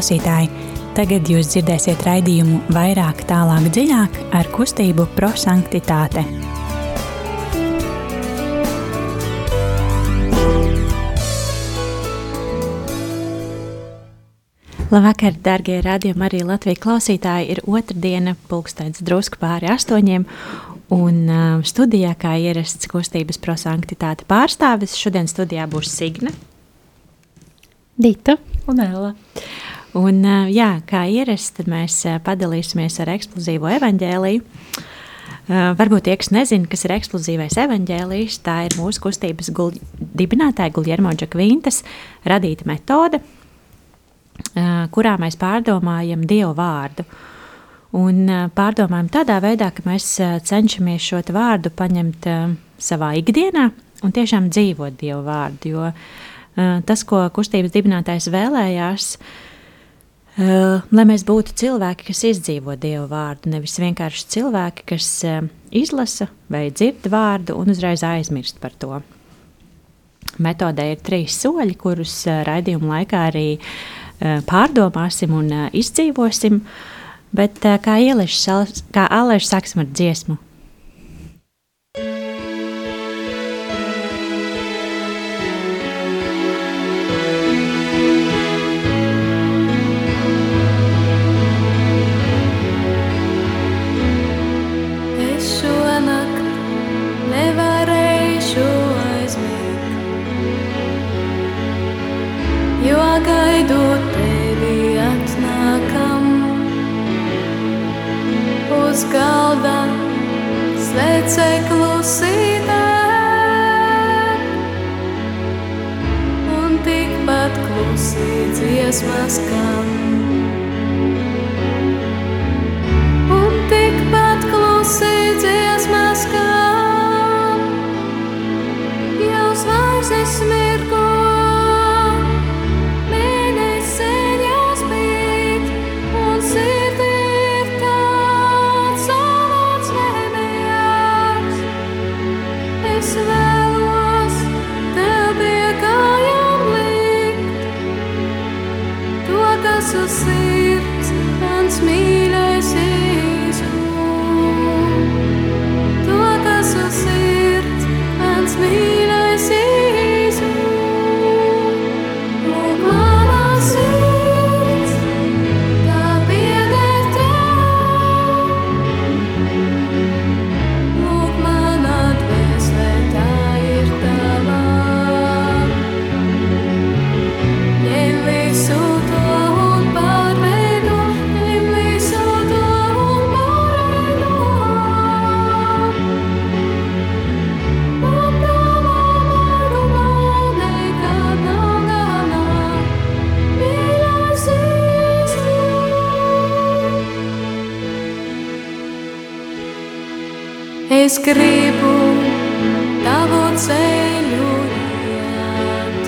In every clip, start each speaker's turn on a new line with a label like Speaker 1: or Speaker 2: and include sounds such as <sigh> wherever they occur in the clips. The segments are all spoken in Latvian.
Speaker 1: Klausītāji, tagad jūs dzirdēsiet raidījumu vairāk, tālāk, dziļāk ar kustību prosanktitāte. Labvakar, darbie radījumi, arī Latvijas klausītāji. Ir otrdiena, pulkstenis drusku pāri astoņiem. Un uh, studijā, kā ierasts kustības prosanktitāte pārstāvis, šodien studijā būs Signe.
Speaker 2: Dita
Speaker 1: un Ella. Un, jā, kā ierasts, tad mēs padalīsimies ar eksplozīvo evaņģēliju. Varbūt tie, kas nezina, kas ir eksplozīvais evaņģēlijs, tā ir mūsu kustības gul dibinātāja Guljermo Džakvintas radīta metode, kurā mēs pārdomājam Dievu vārdu. Un pārdomājam tādā veidā, ka mēs cenšamies šo vārdu paņemt savā ikdienā un tiešām dzīvot Dievu vārdu, jo Eh, tas, ko kustības dibinātājs vēlējās, eh, lai mēs būtu cilvēki, kas izdzīvo Dievu vārdu, nevis vienkārši cilvēki, kas eh, izlasa vai dzird vārdu un uzreiz aizmirst par to. Metodē ir trīs soļi, kurus raidījuma laikā arī pārdomāsim un izdzīvosim. Bet kā ieliešu, kā Alēša sāksim ar dziesmu
Speaker 3: Es gribu tavu ceļu iet.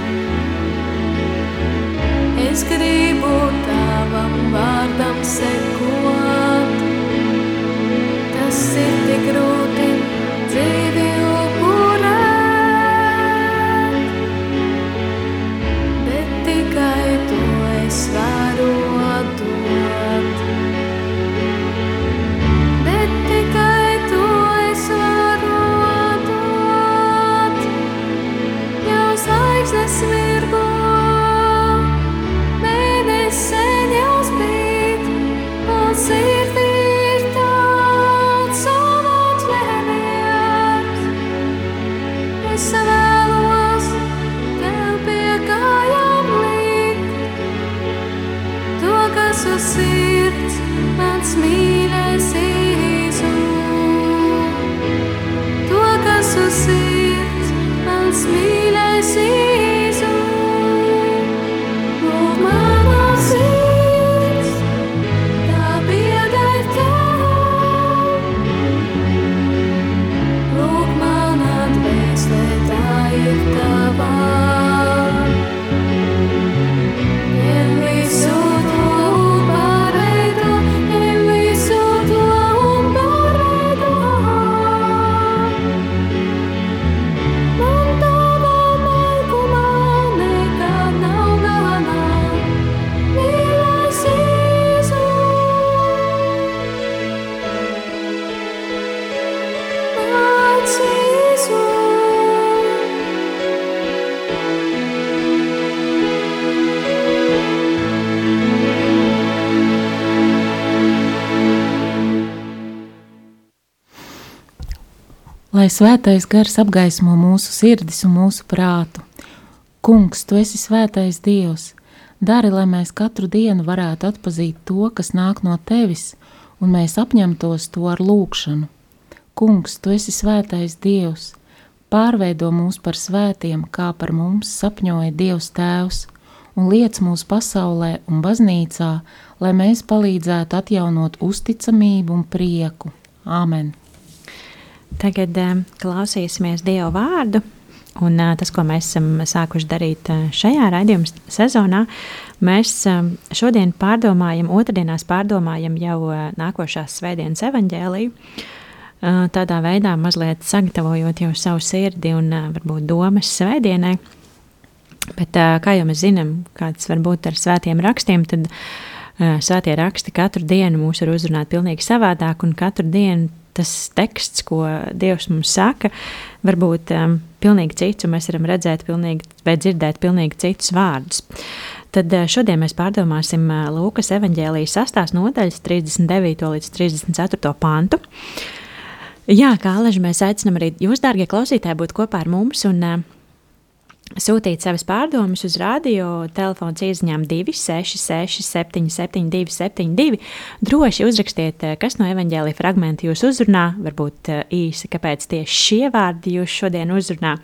Speaker 3: Es gribu tavam vārdam sekot. Tas ir tik grūti dzīvi
Speaker 4: Lai svētais gars apgaismo mūsu sirdis un mūsu prātu. Kungs, tu esi svētais Dievs! Dari, lai mēs katru dienu varētu atpazīt to, kas nāk no tevis, un mēs apņemtos to ar lūgšanu. Kungs, tu esi svētais Dievs! Pārveido mūs par svētiem, kā par mums sapņoja Dievs Tēvs, un liec mūsu pasaulē un baznīcā, lai mēs palīdzētu atjaunot uzticamību un prieku. Āmen!
Speaker 1: Tagad um, klausīsimies Dieva vārdu. Un, uh, tas, ko mēs esam sākuši darīt uh, šajā raidījuma sezonā, mēs šodien pārdomājam, otrdienās pārdomājam jau nākošās svētdienas evaņģēliju. Tādā veidā mazliet sagatavojot jau savu sirdi un varbūt domas svētdienai. Bet, kā jau mēs zinām, kāds var būt ar svētiem rakstiem, tad svētie raksti katru dienu mūs var uzrunāt pavisam savādāk, un katru dienu tas teksts, ko Dievs mums saka, var būt um, pilnīgi cits, un mēs varam redzēt pilnīgi, vai dzirdēt pilnīgi citus vārdus. Tad uh, šodien mēs pārdomāsim uh, Lūkas evanģēlijas sastās nodaļas 39. līdz 34. pantu. Jā, kā Aleži, mēs aicinām arī jūs, dārgie klausītāji, būt kopā ar mums un uh, sūtīt savas pārdomas uz radio telefona izziņām 266, 772, 72. Droši uzrakstiet, eh, kas no evaņģēlīja fragmenta jūs uzrunā, varbūt eh, īsi, kāpēc tieši šie vārdi jūs šodien uzrunā.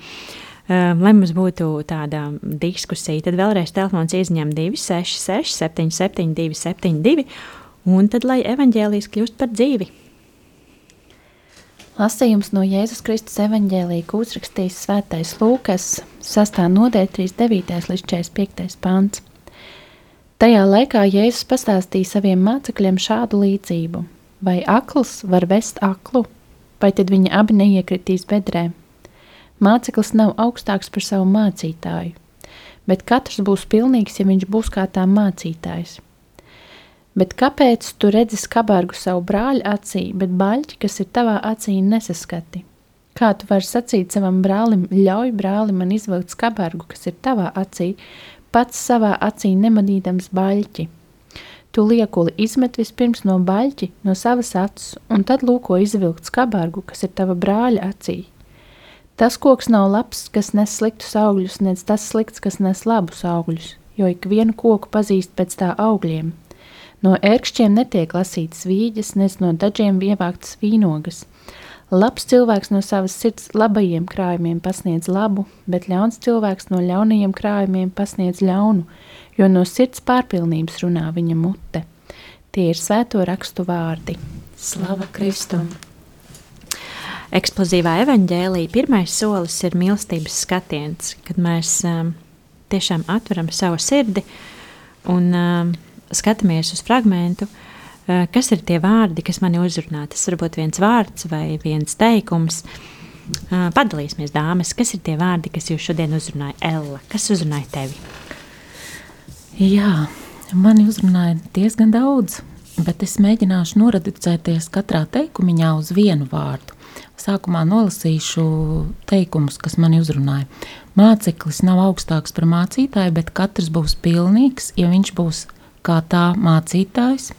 Speaker 1: Um, lai mums būtu tāda diskusija, tad vēlreiz telefons izziņām 266, 772, 72. Un tad, lai evaņģēlijas kļūst par dzīvi.
Speaker 2: Lasījums no Jēzus Kristus evanģēlīja, ko uzrakstījis Svētais Lūkas, 6. nodaļa, 39. līdz 45. pants. Tajā laikā Jēzus pastāstīja saviem mācekļiem šādu līdzību: Vai akls var vest aklu, vai tad viņi abi neiekritīs bedrē? Māceklis nav augstāks par savu mācītāju, bet katrs būs pilnīgs, ja viņš būs kā tā mācītājs. Bet kāpēc tu redzi skarbāru savu brāļa acī, bet baļķi, kas ir tavā acī, nesaskati? Kā tu vari sacīt savam brālim, ļauj brālim man izvilkt skarbāru, kas ir tavā acī, pats savā acī nemanīdams baļķi? Tu liekuli izmet vispirms no baļķi, no savas acis, un tad lūko izvilkt skarbāru, kas ir tava brāļa acī. Tas koks nav labs, kas nes sliktus augļus, nec tas slikts, kas nes labus augļus, jo ik vienu koku pazīst pēc tā augļiem. No ērkšķiem netiek lasītas vīģes, nes no dažiem ievāktas vīnogas. Labs cilvēks no savas sirds labajiem krājumiem pasniedz labu, bet ļauns cilvēks no ļaunajiem krājumiem pasniedz ļaunu, jo no sirds pārpilnības runā viņa mute. Tie ir svēto rakstu vārdi.
Speaker 1: Slava Kristum! Eksplozīvā evaņģēlīja pirmais solis ir mīlestības skatiens, kad mēs um, tiešām atveram savu sirdi un um, skatāmies uz fragment, eh, kas ir tie vārdi, kas mani uzrunā. Tas var būt viens vārds vai viens teikums. Eh, padalīsimies, dāmas, kas ir tie vārdi, kas jūs šodien uzrunāja? Ella, kas uzrunāja tevi?
Speaker 4: Jā, mani uzrunāja diezgan daudz, bet es mēģināšu noreducēties katrā teikumā uz vienu vārdu. Sākumā nolasīšu teikumus, kas man uzrunāja. Māceklis nav augstāks par mācītāju, bet katrs būs pilnīgs, ja viņš būs kā tā mācītājs,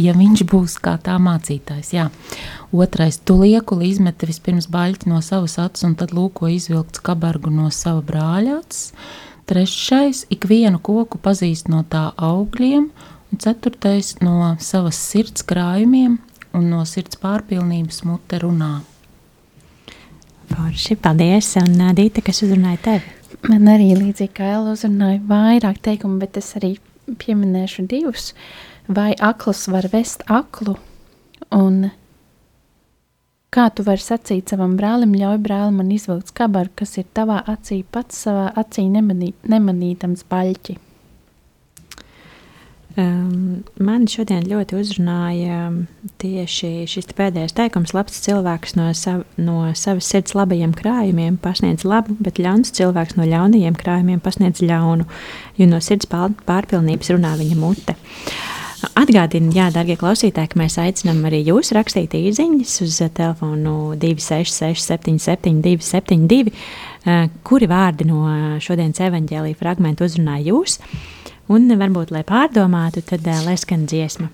Speaker 4: ja viņš būs kā tā mācītājs. Jā. Otrais, tu liekuli izmeti vispirms baļķi no savas acis un tad lūko izvilkt skabargu no sava brāļa acis. Trešais, ikvienu koku pazīst no tā augļiem, un ceturtais, no savas sirds krājumiem un no sirds pārpilnības mute runā.
Speaker 1: Forši, paldies, un Dīta, kas uzrunāja tevi?
Speaker 2: Man arī līdzīgi kā Ella uzrunāja vairāk teikumu, bet es arī pieminēšu divus. Vai akls var vest aklu, un kā tu vari sacīt savam brālim, ļauj brālim man izvilkt skabaru, kas ir tavā acī, pats savā acī nemanī, nemanītams baļķi.
Speaker 1: Um, man šodien ļoti uzrunāja tieši šis pēdējais teikums, labs cilvēks no, sav, no savas sirds labajiem krājumiem pasniedz labu, bet ļauns cilvēks no ļaunajiem krājumiem pasniedz ļaunu, jo no sirds pārpilnības runā viņa mute. Atgādinu, jā, darbie klausītāji, ka mēs aicinām arī jūs rakstīt īsiņas uz telefonu 266, 77, 272, kuri vārdi no šodienas evaņģēlīja fragmentu uzrunāja jūs. Un varbūt, lai pārdomātu, tad uh, lai skan dziesma.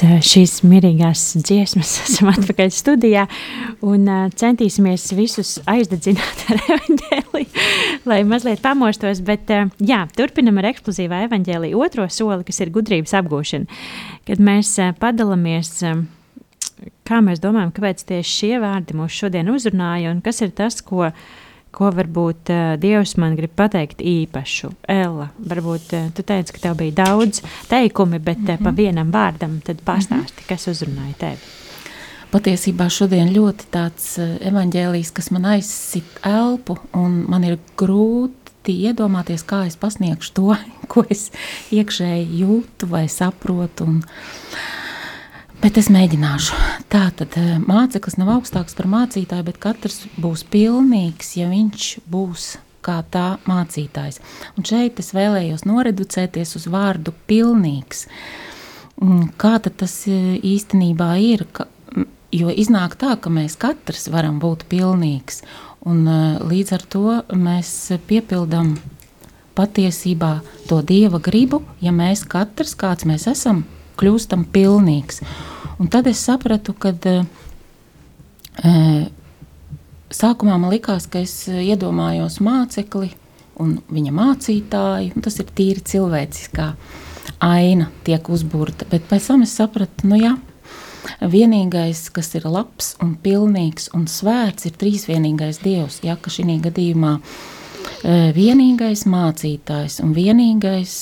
Speaker 1: Šīs mierīgās dziesmas <laughs> esam atpakaļ studijā un uh, centīsimies visus aizdedzināt ar <laughs> evaņģēliju, lai mazliet pamostos, bet uh, jā, turpinam ar eksplozīvā evaņģēliju otro soli, kas ir gudrības apgūšana. Kad mēs padalamies, kā mēs domājam, kāpēc tieši šie vārdi mūs šodien uzrunāja un kas ir tas, ko uh, ko varbūt uh, Dievs man grib pateikt īpašu. Ella, varbūt uh, tu teici, ka tev bija daudz teikumi, bet uh, mm -hmm. pa mhm. vienam vārdam tad pastāsti, mm -hmm. kas uzrunāja tevi.
Speaker 4: Patiesībā šodien ļoti tāds uh, evaņģēlijs, kas man aizsit elpu, un man ir grūti iedomāties, kā es pasniegšu to, <laughs> ko es iekšēji jūtu vai saprotu. Un, uh, Bet es mēģināšu. Tā tad eh, māceklis nav augstāks par mācītāju, bet katrs būs pilnīgs, ja viņš būs kā tā mācītājs. Un šeit es vēlējos noreducēties uz vārdu pilnīgs. Kā tas eh, īstenībā ir? Jo iznāk tā, ka mēs katrs varam būt pilnīgs, un eh, līdz ar to mēs piepildām patiesībā to dieva gribu, ja mēs katrs, kāds mēs esam, kļūstam pilnīgs. Un tad es sapratu, ka uh, sākumā man likās, ka es iedomājos mācekli un viņa mācītāju. Un tas ir tīri cilvēciskā aina, tiek uzbūrta. Bet pēc tam es sapratu, nu jā, vienīgais, kas ir labs un pilnīgs un svēts, ir trīsvienīgais Dievs. Jā, ka šī gadījumā e, vienīgais mācītājs un vienīgais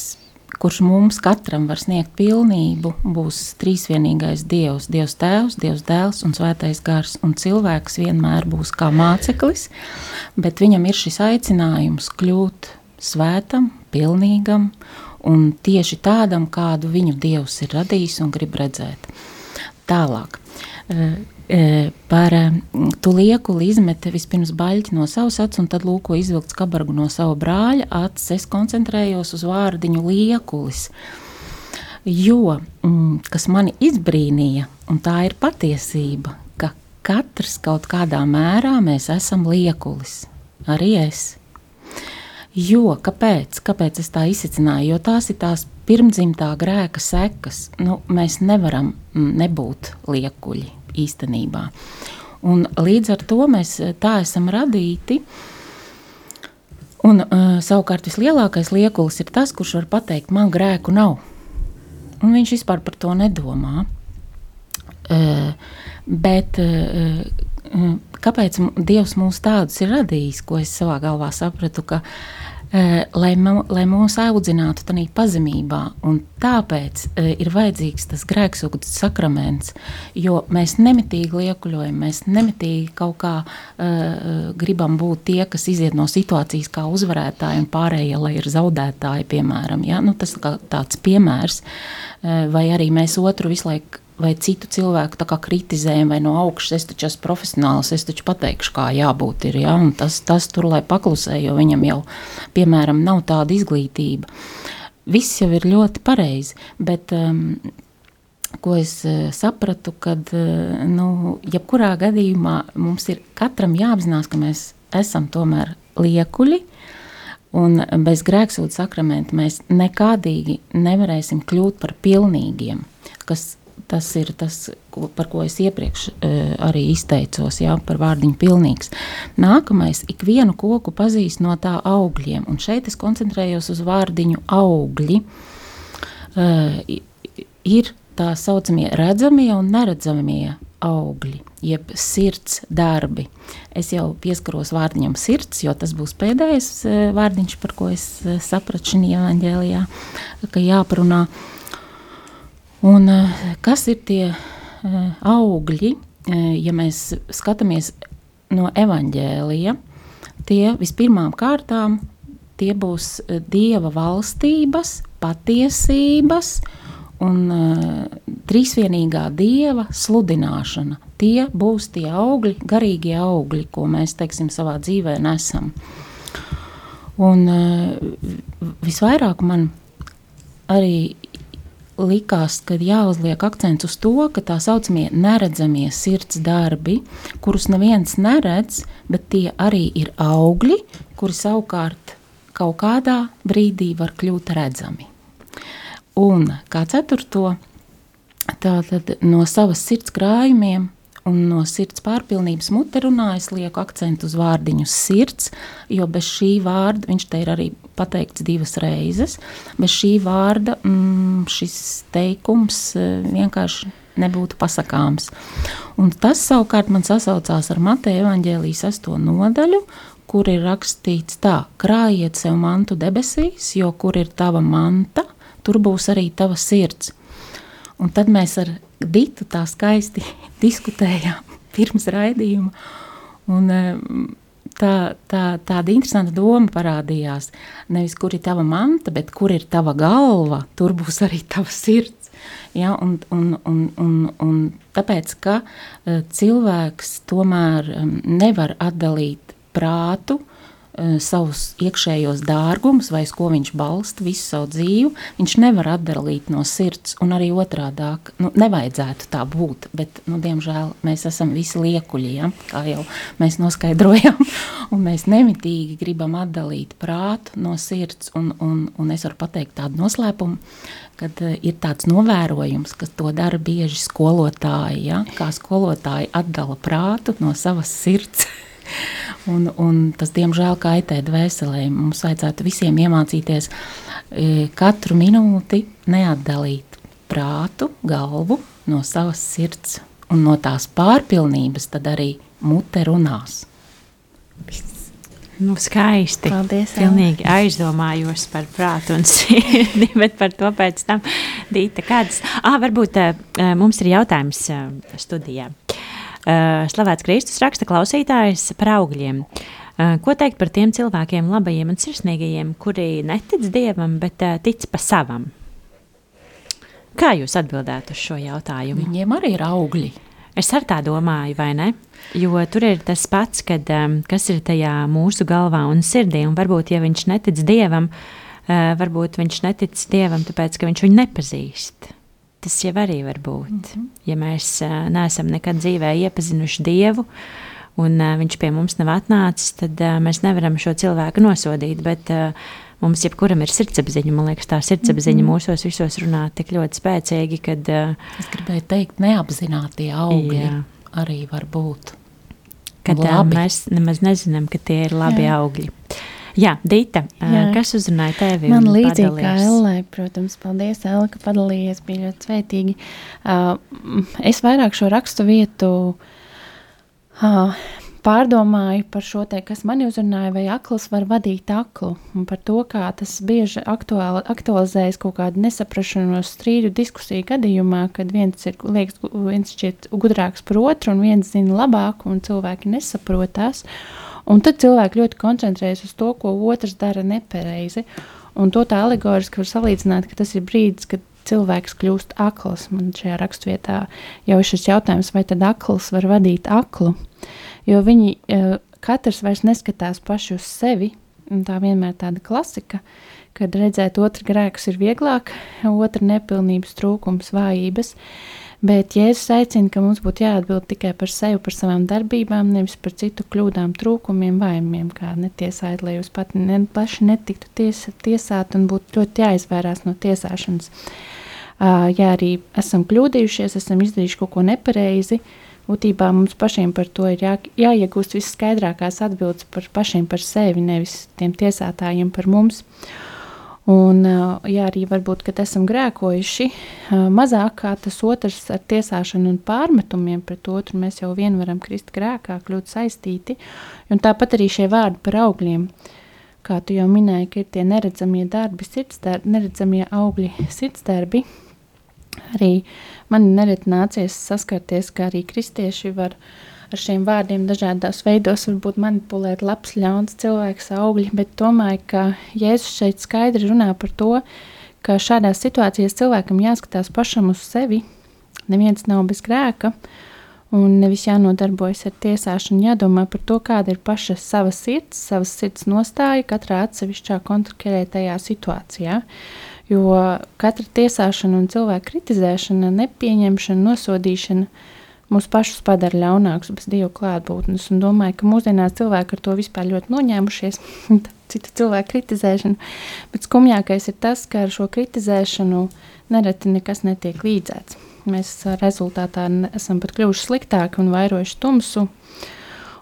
Speaker 4: kurš mums katram var sniegt pilnību, būs trīsvienīgais Dievs, Dievs Tēvs, Dievs Dēls un Svētais Gars. Un cilvēks vienmēr būs kā māceklis, bet viņam ir šis aicinājums kļūt svētam, pilnīgam un tieši tādam, kādu viņu Dievs ir radījis un grib redzēt. Tālāk. E, par e, tu lieku izmete vispirms baļķi no savas acis, un tad lūko izvilkt kabargu no sava brāļa acis. Es koncentrējos uz vārdiņu liekulis. Jo, mm, kas mani izbrīnīja, un tā ir patiesība, ka katrs kaut kādā mērā mēs esam liekulis. Arī es. Jo, kāpēc? kāpēc es tā izsicināju? Jo tās ir tās pirmdzimtā grēka sekas. Nu, mēs nevaram mm, nebūt liekuļi īstenībā. Un līdz ar to mēs eh, tā esam radīti. Un, uh, savukārt vislielākais liekulis ir tas, kurš var pateikt, man grēku nav. Un viņš vispār par to nedomā. Uh, bet uh, kāpēc Dievs mūs tādus ir radījis, ko es savā galvā sapratu, ka uh, lai, mū, lai mūs audzinātu tādā pazemībā. Tāpēc uh, ir vajadzīgs tas grēksūdzes sakraments, jo mēs nemitīgi liekuļojam, mēs nemitīgi kaut kā uh, gribam būt tie, kas iziet no situācijas kā uzvarētāji, un pārējie, lai ir zaudētāji, piemēram. Ja? Nu, tas ir tāds piemērs, vai arī mēs otru visu laiku vai citu cilvēku kritizējam, vai no augšas es taču esmu profesionāls, es taču pateikšu, kā jābūt. Ir, ja? Un tas, tas tur lai paklusē, jo viņam jau, piemēram, nav tāda izglītība. Viss jau ir ļoti pareizi, bet um, ko es uh, sapratu, kad uh, nu, jebkurā gadījumā mums ir katram jāapzinās, ka mēs esam tomēr liekuļi. Un bez grēksūdzes sakramenta mēs nekādīgi nevarēsim kļūt par pilnīgiem, kas Tas ir tas, ko, par ko es iepriekš uh, arī izteicos, jā, par vārdiņu pilnīgs. Nākamais, ikvienu koku pazīst no tā augļiem, un šeit es koncentrējos uz vārdiņu augļi. Uh, ir tā saucamie redzamie un neredzamie augļi, jeb sirds darbi. Es jau pieskaros vārdiņam sirds, jo tas būs pēdējais vārdiņš, par ko es sapratu šajā evanģēlijā, ka jāparunā. Uh, Un, eh, kas ir tie eh, augļi, eh, ja mēs skatāmies no evaņģēlija? Tie vispirmām kārtām tie būs dieva valstības, patiesības un trīsvienīgā dieva sludināšana. Tie būs tie augļi, garīgie augļi, ko mēs teiksim, savā dzīvē nesam. Un visvairāk man arī likās, ka jāuzliek akcents uz to, ka tā saucamie neredzamie sirds darbi, kurus neviens neredz, bet tie arī ir augļi, kuri savukārt kaut kādā brīdī var kļūt redzami. Un kā ceturto, tātad no savas sirds krājumiem un no sirds pārpilnības mute runā, es lieku akcentu uz vārdiņu sirds, jo bez šī vārda, viņš te ir arī pateikts divas reizes, bez šī vārda mm, šis teikums e, vienkārši nebūtu pasakāms. Un tas savukārt man sasaucās ar Mateja evaņģēlijas sesto nodaļu, kur ir rakstīts tā, krājiet sev mantu debesīs, jo kur ir tava manta, tur būs arī tava sirds. Un tad mēs ar Ditu tā skaisti <laughs> diskutējām pirms raidījuma. Un, tā, tā, tāda interesanta doma parādījās. Nevis kur ir tava manta, bet kur ir tava galva, tur būs arī tava sirds. Ja, un, un, un, un, un tāpēc, ka cilvēks tomēr nevar atdalīt prātu Eh, savus iekšējos dārgumus, vai uz ko viņš balsta visu savu dzīvi, viņš nevar atdalīt no sirds. Un arī otrādi nu, - nevajadzētu tā būt. Bet, nu, diemžēl, mēs esam visi liekuļi, ja? kā jau mēs noskaidrojām. <laughs> Mēs nemitīgi gribam atdalīt prātu no sirds. Un, un, un es varu pateikt tādu noslēpumu, kad uh, ir tāds novērojums, ka to dara bieži skolotāji. Ja? Kā skolotāji atdala prātu no savas sirds. <laughs> Un, un tas, diemžēl, kaitē dvēselē. Mums vajadzētu visiem iemācīties e, katru minūti neatdalīt prātu, galvu no savas sirds un no tās pārpilnības, tad arī mute runās.
Speaker 1: Nu, skaisti.
Speaker 2: Paldies, Ella.
Speaker 1: Pilnīgi aizdomājos par prātu un sirdi, <laughs> bet par to pēc tam Dīta kādas. Ah, varbūt mums ir jautājums studijā. Uh, Slavēts Kristus raksta klausītājs par augļiem. Uh, ko teikt par tiem cilvēkiem, labajiem un sirsnīgajiem, kuri netic Dievam, bet uh, tic pa savam? Kā jūs atbildētu uz šo jautājumu?
Speaker 4: Viņiem arī ir augļi.
Speaker 1: Es ar tā domāju, vai ne? Jo tur ir tas pats, kad, kas ir tajā mūsu galvā un sirdī. Un varbūt, ja viņš netic dievam, varbūt viņš netic dievam, tāpēc ka viņš viņu nepazīst. Tas jau arī var būt. Mm -hmm. Ja mēs uh, neesam nekad dzīvē iepazinuši dievu, un uh, viņš pie mums nav atnācis, tad uh, mēs nevaram šo cilvēku nosodīt. Bet, uh, mums jebkuram ir sirdsapziņa. Man liekas, tā sirdsapziņa mm -hmm. mūsos visos runā tik ļoti spēcīgi, ka. Uh,
Speaker 4: es gribēju teikt, neapzināti augļi jā. arī var būt.
Speaker 1: Kad uh, mēs nemaz nezinām, ka tie ir labi jā. augļi. Jā, Dita, Jā. kas uzrunāja tevi?
Speaker 2: Man līdzīgi kā Ellai, protams, paldies, Ella, ka padalījies, bija ļoti svētīgi. Uh, es vairāk šo rakstu vietu uh, pārdomāju par šo te, kas mani uzrunāja, vai akls var vadīt aklu, un par to, kā tas bieži aktuāli, aktualizējas kaut kādu nesaprašanos strīdu diskusiju gadījumā, kad viens ir, liekas, viens šķiet gudrāks par otru, un viens zina labāk, un cilvēki nesaprotās, un tad cilvēki ļoti koncentrējas uz to, ko otrs dara nepareizi, un to tā alegoriski var salīdzināt, ka tas ir brīdis, kad cilvēks kļūst akls. Man šajā rakstvietā jau ir šis jautājums, vai tad akls var vadīt aklu. Uh, jo viņi uh, katrs vairs neskatās paši uz sevi. Tā vienmēr ir tāda klasika, kad redzēt otru grēkus ir vieglāk, otru nepilnības, trūkums, vājības. Bet Jēzus aicina, ka mums būtu jāatbild tikai par sevi, par savām darbībām, nevis par citu kļūdām, trūkumiem, vainojumiem, kā netiesājot, lai jūs pat ne, paši netiktu ties, tiesāti un būtu ļoti jāizvairās no tiesāšanas. Uh, ja arī esam kļūdījušies, esam izdarījuši kaut ko nepareizi, uh, būtībā mums pašiem par to ir jā, jāiegūst visskaidrākās atbildes par pašiem par sevi, nevis tiem tiesātājiem par mums. Un, jā, arī varbūt, kad esam grēkojuši mazāk kā tas otrs ar tiesāšanu un pārmetumiem pret otru, mēs jau vien varam krist grēkā, kļūt saistīti. Un tāpat arī šie vārdi par augļiem, kā tu jau minēji, ka ir tie neredzamie darbi, sirdsdarbi, neredzamie augļi sirdsdarbi, arī man nereti nācies saskarties, ka arī kristieši var ar šiem vārdiem dažādos veidos varbūt manipulēt labs, ļauns cilvēks augļi, bet domāju, ka Jēzus šeit skaidri runā par to, ka šādās situācijās cilvēkam jāskatās pašam uz sevi, neviens nav bez grēka, un nevis jānodarbojas ar tiesāšanu, jādomā par to, kāda ir paša sava sirds, savas sirds nostāja katrā atsevišķā kontrolētajā situācijā. Jo katra tiesāšana un cilvēka kritizēšana, nepieņemšana, nosodīšana mūs pašus padara ļaunākus bez dievu klātbūtnes. Un domāju, ka mūsdienās cilvēki ar to vispār ļoti noņēmušies. <laughs> Citu cilvēku kritizēšanu. Bet skumjākais ir tas, ka ar šo kritizēšanu nereti nekas netiek līdzēts. Mēs rezultātā esam pat kļuvuši sliktāki un vairojuši tumsu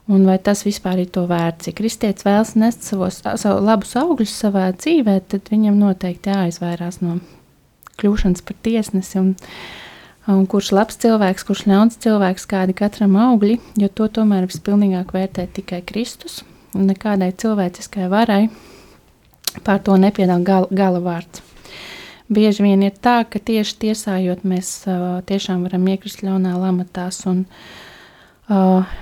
Speaker 2: Un vai tas vispār ir to vērts? Ja kristietis vēlas nest savos, savu labus augļus savā dzīvē, tad viņam noteikti jāizvairās no kļūšanas par tiesnesi. Un, un kurš labs cilvēks, kurš ļauns cilvēks, kādi katram augļi, jo to tomēr vispilnīgāk vērtē tikai Kristus. Un nekādai cilvēciskai varai pār to nepiedāvā gala, gala vārds. Bieži vien ir tā, ka tieši tiesājot, mēs uh, tiešām varam iekrist ļaunā lamatās. Un, uh,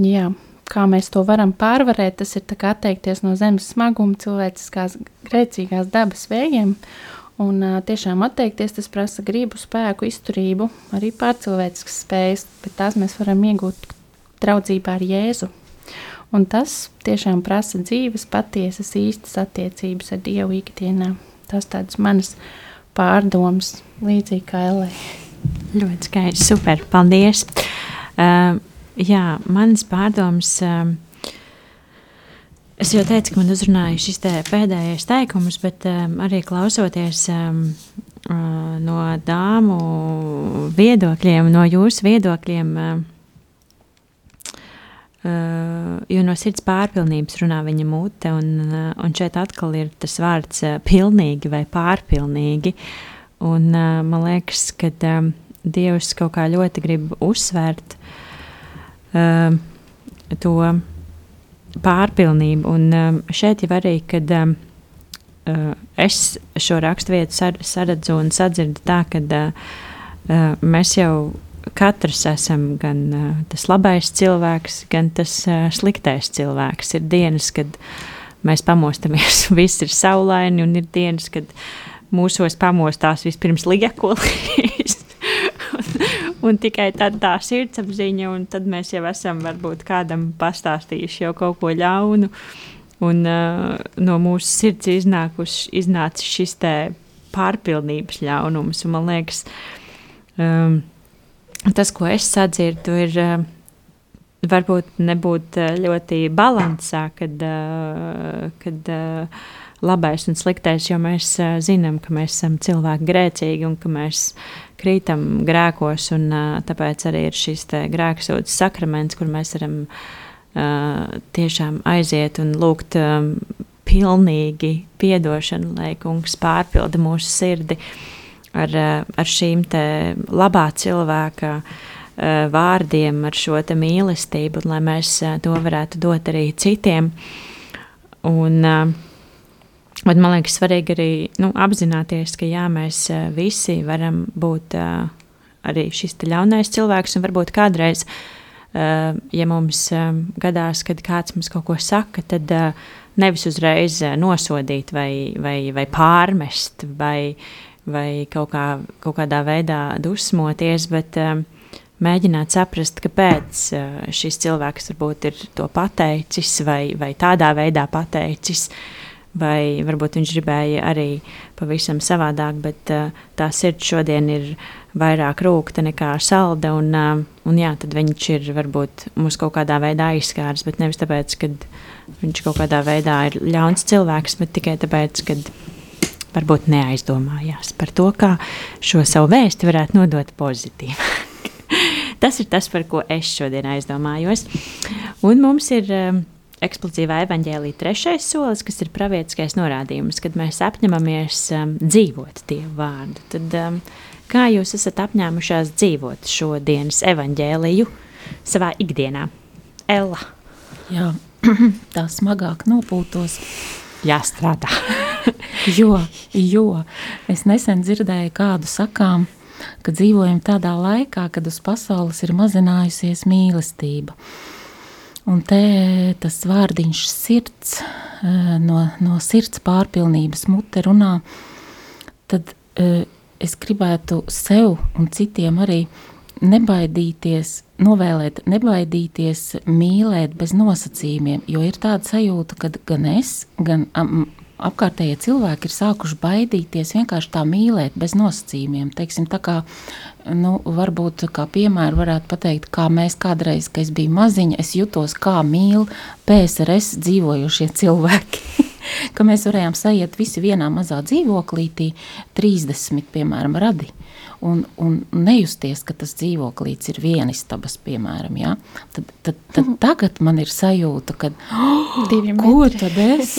Speaker 2: Jā, kā mēs to varam pārvarēt, tas ir atteikties no zemes smaguma, cilvēciskās, grēcīgās dabas vējiem. Un uh, tiešām atteikties tas prasa gribu, spēku, izturību, arī pārcilvēciskas spējas, bet tās mēs varam iegūt draudzībā ar Jēzu. Un tas tiešām prasa dzīves, patiesas, īstas attiecības ar Dievu ikdienā. Tas tādas manas pārdomas, līdzīgi kā Elē.
Speaker 1: Ļoti skaisti, super, paldies! Uh, Jā, manas pārdomas. Um, es jau teicu, ka man uzrunāja šis te pēdējais teikums, bet um, arī klausoties um, uh, no dāmu viedokļiem, no jūsu viedokļiem. Uh, Uh, jo no sirds pārpilnības runā viņa mute, un, uh, un šeit atkal ir tas vārds uh, pilnīgi vai pārpilnīgi. Un, uh, man liekas, ka um, Dievs kaut kā ļoti grib uzsvērt uh, to pārpilnību. Un um, šeit jau arī, kad um, uh, es šo raksturvietu sar, saredzu un sadzirdu tā, ka uh, uh, mēs jau katrs esam gan uh, tas labais cilvēks, gan tas uh, sliktais cilvēks. Ir dienas, kad mēs pamostamies, viss ir saulaini, un ir dienas, kad mūsos pamostās vispirms liekulīs. Un, tikai tad tā sirdsapziņa, un tad mēs jau esam varbūt kādam pastāstījuši jau kaut ko ļaunu. Un uh, no mūsu sirds iznāca šis pārpilnības ļaunums. Un man liekas, um, tas, ko es sadzirdu, ir uh, varbūt nebūt uh, ļoti balansā, kad, uh, kad uh, labais un sliktais, jo mēs uh, zinām, ka mēs esam cilvēki grēcīgi un ka mēs krītam grēkos, un uh, tāpēc arī ir šis grēksūdzes sakraments, kur mēs varam uh, tiešām aiziet un lūgt um, pilnīgi piedošanu, lai kungs pārpilda mūsu sirdi. Uh, ar, ar šīm labā cilvēka eh, vārdiem, ar šo mīlestību, un lai mēs to varētu dot arī citiem. Un, Bet man liekas, svarīgi arī nu, apzināties, ka jā, mēs visi varam būt arī šis ļaunais cilvēks, un varbūt kādreiz, ja mums gadās, kad kāds mums kaut ko saka, tad nevis uzreiz nosodīt vai, vai, vai pārmest vai, vai kaut, kā, kaut kādā veidā dusmoties, bet mēģināt saprast, kāpēc uh, šis cilvēks varbūt ir to pateicis vai, vai tādā veidā pateicis. Vai varbūt viņš gribēja arī pavisam savādāk, bet uh, tā sirds šodien ir vairāk rūkta nekā salda. Un, uh, un jā, tad viņš ir varbūt mums kaut kādā veidā aizskārs, bet nevis tāpēc, ka viņš kaut kādā veidā ir ļauns cilvēks, bet tikai tāpēc, ka varbūt neaizdomājās par to, kā šo savu vēstu varētu nodot pozitīvi. <laughs> tas ir tas, par ko es šodien aizdomājos. Un mums ir um, eksplozīvā evaņģēlīja trešais solis, kas ir pravietiskais norādījums, kad mēs apņemamies um, dzīvot Dievu vārdu. Tad, um, kā jūs esat apņēmušās dzīvot šo dienas evaņģēliju savā ikdienā? Ella.
Speaker 4: Jā, <clears throat> tā smagāk nopūtos.
Speaker 1: Jāstrādā. <laughs>
Speaker 4: jo, jo es nesen dzirdēju kādu sakām, ka dzīvojam tādā laikā, kad uz pasaules ir mazinājusies mīlestība. Un te tas vārdiņš sirds, eh, no, no sirds pārpilnības mute runā, tad eh, es gribētu sev un citiem arī nebaidīties, novēlēt, nebaidīties mīlēt bez nosacījumiem, jo ir tāda sajūta, ka gan es, gan apkārtējie cilvēki ir sākuši baidīties vienkārši tā mīlēt bez nosacījumiem. Teiksim, tā kā, nu, varbūt kā piemēru varētu pateikt, kā mēs kādreiz, kad es biju maziņa, es jutos kā mīl PSRS dzīvojušie cilvēki. <laughs> ka mēs varējām sajiet visi vienā mazā dzīvoklītī, 30, piemēram, radi. Un, un nejusties, ka tas dzīvoklīts ir vienistabas, piemēram, ja? tad, tad, tad mhm. tagad man ir sajūta, ka, oh, ko tad es?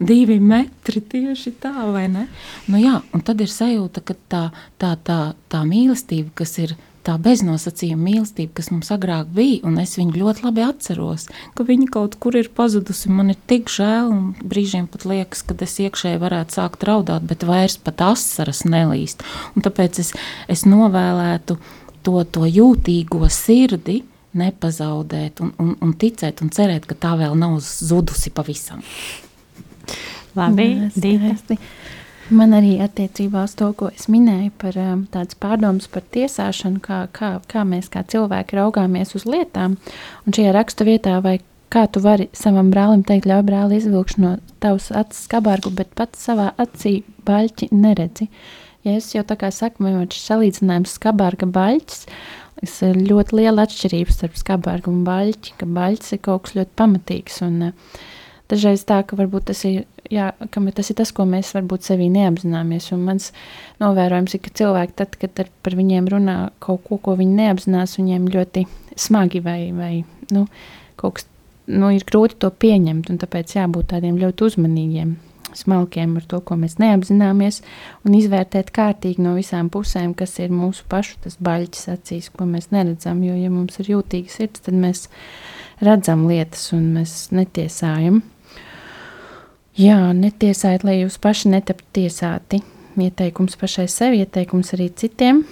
Speaker 4: divi metri tieši tā, vai ne? Nu, jā, un tad ir sajūta, ka tā, tā, tā, tā mīlestība, kas ir tā beznosacījuma mīlestība, kas mums agrāk bija, un es viņu ļoti labi atceros, ka viņa kaut kur ir pazudusi. Man ir tik žēl, un brīžiem pat liekas, ka es iekšēji varētu sākt raudāt, bet vairs pat asaras nelīst. Un tāpēc es, es novēlētu to, to jūtīgo sirdi nepazaudēt un, un, un ticēt un cerēt, ka tā vēl nav zudusi pavisam.
Speaker 1: Labi, Dīta.
Speaker 2: Man arī attiecībā uz to, ko es minēju par um, tādas pārdomas par tiesāšanu, kā, kā, kā mēs kā cilvēki raugāmies uz lietām. Un šajā raksta vietā, vai kā tu vari savam brālim teikt, ļauj brāli izvilkšu no tavas acis skabārgu, bet pats savā acī baļķi neredzi. Ja es jau tā kā saku, man šis salīdzinājums skabārga baļķis, ir ļoti liela atšķirība starp skabārgu un baļķi, ka baļķis ir kaut kas ļoti pamatīgs un uh, dažreiz tā, ka varbūt tas ir, jā, ka tas ir tas, ko mēs varbūt sevī neapzināmies. Un mans novērojums ir, ka cilvēki tad, kad par viņiem runā kaut ko, ko viņi neapzinās, viņiem ļoti smagi vai, vai nu, kaut kas nu, ir grūti to pieņemt, tāpēc jābūt tādiem ļoti uzmanīgiem smalkiem ar to, ko mēs neapzināmies, un izvērtēt kārtīgi no visām pusēm, kas ir mūsu pašu tas baļķis acīs, ko mēs neredzam. Jo, ja mums ir jūtīga sirds, tad mēs redzam lietas un mēs netiesājam. Jā, netiesājiet, lai jūs paši netaptu tiesāti. Ieteikums pašai sev, ieteikums arī citiem.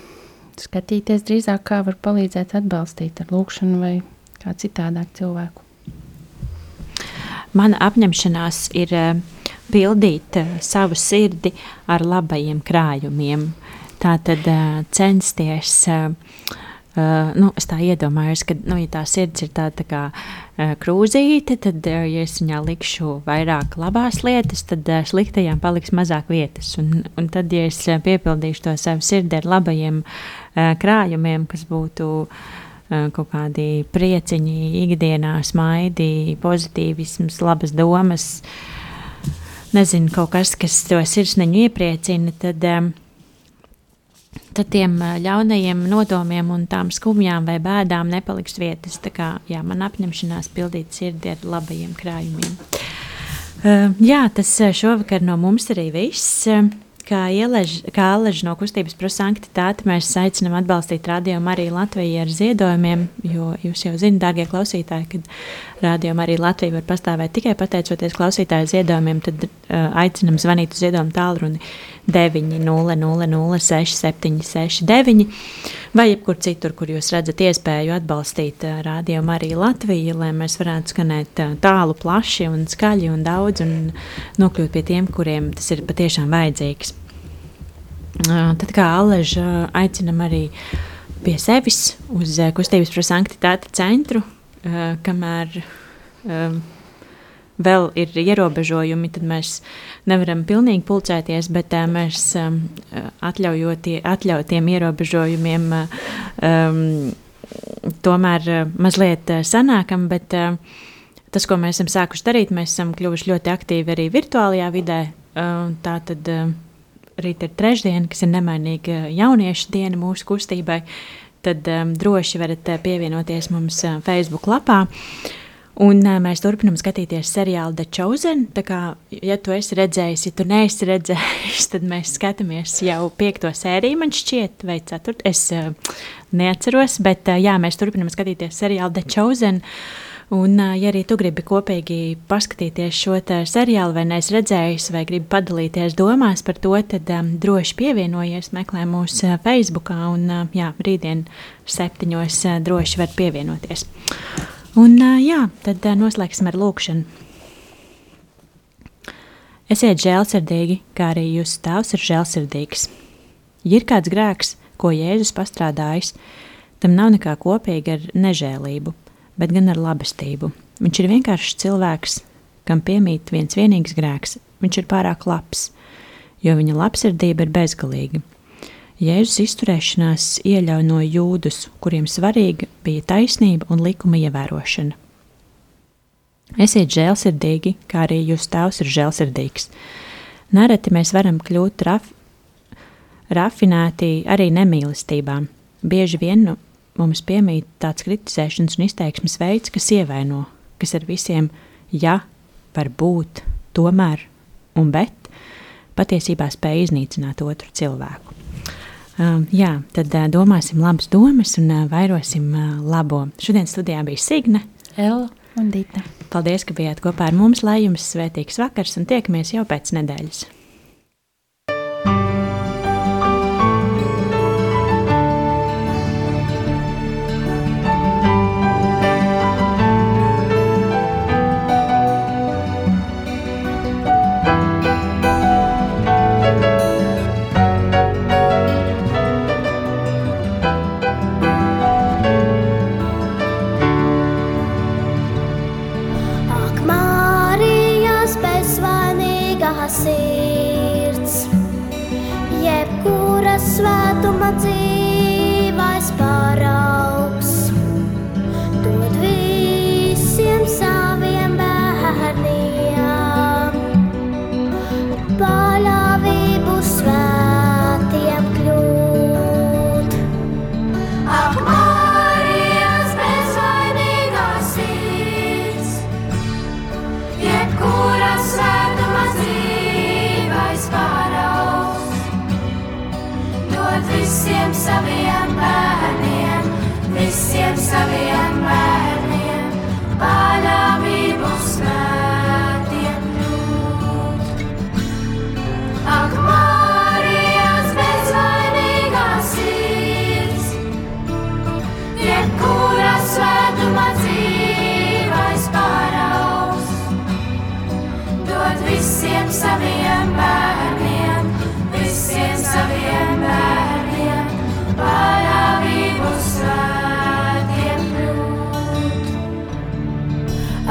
Speaker 2: Skatīties drīzāk, kā var palīdzēt atbalstīt ar lūkšanu vai kā citādāk cilvēku.
Speaker 1: Mana apņemšanās ir uh, pildīt uh, savu sirdi ar labajiem krājumiem. Tā tad uh, censties. Uh, Uh, nu, es tā iedomājos, ka, nu, ja tā sirds ir tāda tā kā uh, krūzīte, tad, uh, ja es viņā likšu vairāk labās lietas, tad uh, sliktajām paliks mazāk vietas. Un, un tad, ja es uh, piepildīšu to savu sirdi ar labajiem uh, krājumiem, kas būtu uh, kaut kādi prieciņi, ikdienā, smaidi, pozitīvisms, labas domas, nezinu, kaut kas, kas to sirsniņu iepriecina, tad. Um, tad tiem ļaunajiem nodomiem un tām skumjām vai bēdām nepaliks vietas. Tā kā jā, man apņemšanās pildīt sirdi ar labajiem krājumiem. Uh, jā, tas šovakar no mums arī viss. Kā Aleģis no kustības prosanktitāte, mēs aicinām atbalstīt radio Mariju Latviju ar ziedojumiem, jo jūs jau zināt, dārgie klausītāji, ka radio Mariju Latviju var pastāvēt tikai pateicoties klausītāju ziedojumiem, tad uh, aicinam zvanīt uz ziedojumu tālruni 900-6769 vai jebkur citur, kur jūs redzat iespēju atbalstīt uh, radio Mariju Latviju, lai mēs varētu skanēt uh, tālu, plaši un skaļi un daudz un nokļūt pie tiem, kuriem tas ir patiešām vajadzīgs. Uh, tad kā Aleža aicinam arī pie sevis uz kustības par sanktitāti centru, kamēr vēl ir ierobežojumi, tad mēs nevaram pilnīgi pulcēties, bet uh, mēs um, atļautiem ierobežojumiem um, tomēr uh, mazliet uh, sanākam. Bet, tas, ko mēs esam sākuši darīt, mēs esam kļuvuši ļoti aktīvi arī virtuālajā vidē. Uh, tā tad rīt ir trešdiena, kas ir nemainīga jauniešu diena mūsu kustībai. Tad droši varat pievienoties mums Facebook lapā. Uh, Un uh, mēs turpinām skatīties seriālu The Chosen. Tā kā, ja tu esi redzējis, ja tu neesi redzējis, <laughs> tad mēs skatāmies jau piekto sēriju, man šķiet, vai ceturto. Es uh, neatceros, bet uh, jā, mēs turpinām skatīties seriālu The Chosen. Un, ja arī tu gribi kopīgi paskatīties šo seriālu, vai neesi redzējis, vai gribi padalīties domās par to, tad um, droši pievienojies, meklē mūsu uh, Facebook, un uh, jā, rītdien septiņos uh, droši var pievienoties. Un, jā, tad noslēgsim ar lūkšanu. Esiet žēlsirdīgi, kā arī jūsu tēvs ir žēlsirdīgs. Ja ir kāds grēks, ko Jēzus pastrādājis, tam nav nekā kopīga ar nežēlību, bet gan ar labestību. Viņš ir vienkāršs cilvēks, kam piemīt viens vienīgs grēks. Viņš ir pārāk labs, jo viņa labsirdība ir bezgalīga. Jēzus izturēšanās ieļauj jūdus, kuriem svarīga bija taisnība un likuma ievērošana. Esiet žēlsirdīgi, kā arī jūsu tēvs ir žēlsirdīgs. Nereti mēs varam kļūt raf, rafinēti arī nemīlestībā. Bieži vien nu, mums piemīt tāds kritizēšanas un izteiksmes veids, kas ievaino, kas ar visiem ja, var būt, tomēr un bet patiesībā spēj iznīcināt otru cilvēku. Um, jā, tad uh, domāsim labas domas un uh, vairosim uh, labo. Šodien studijā bija Signe,
Speaker 2: Ella un Dita.
Speaker 1: Paldies, ka bijāt kopā ar mums, lai jums svētīgs vakars un tiekamies jau pēc nedēļas.
Speaker 5: Saviem bērniem, visiem saviem bērniem, paļāvību svētiem kļūt.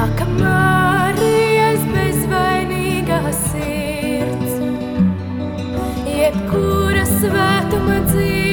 Speaker 5: Ak, Marijas bezvainīgā sirds, jebkura svētuma dzīves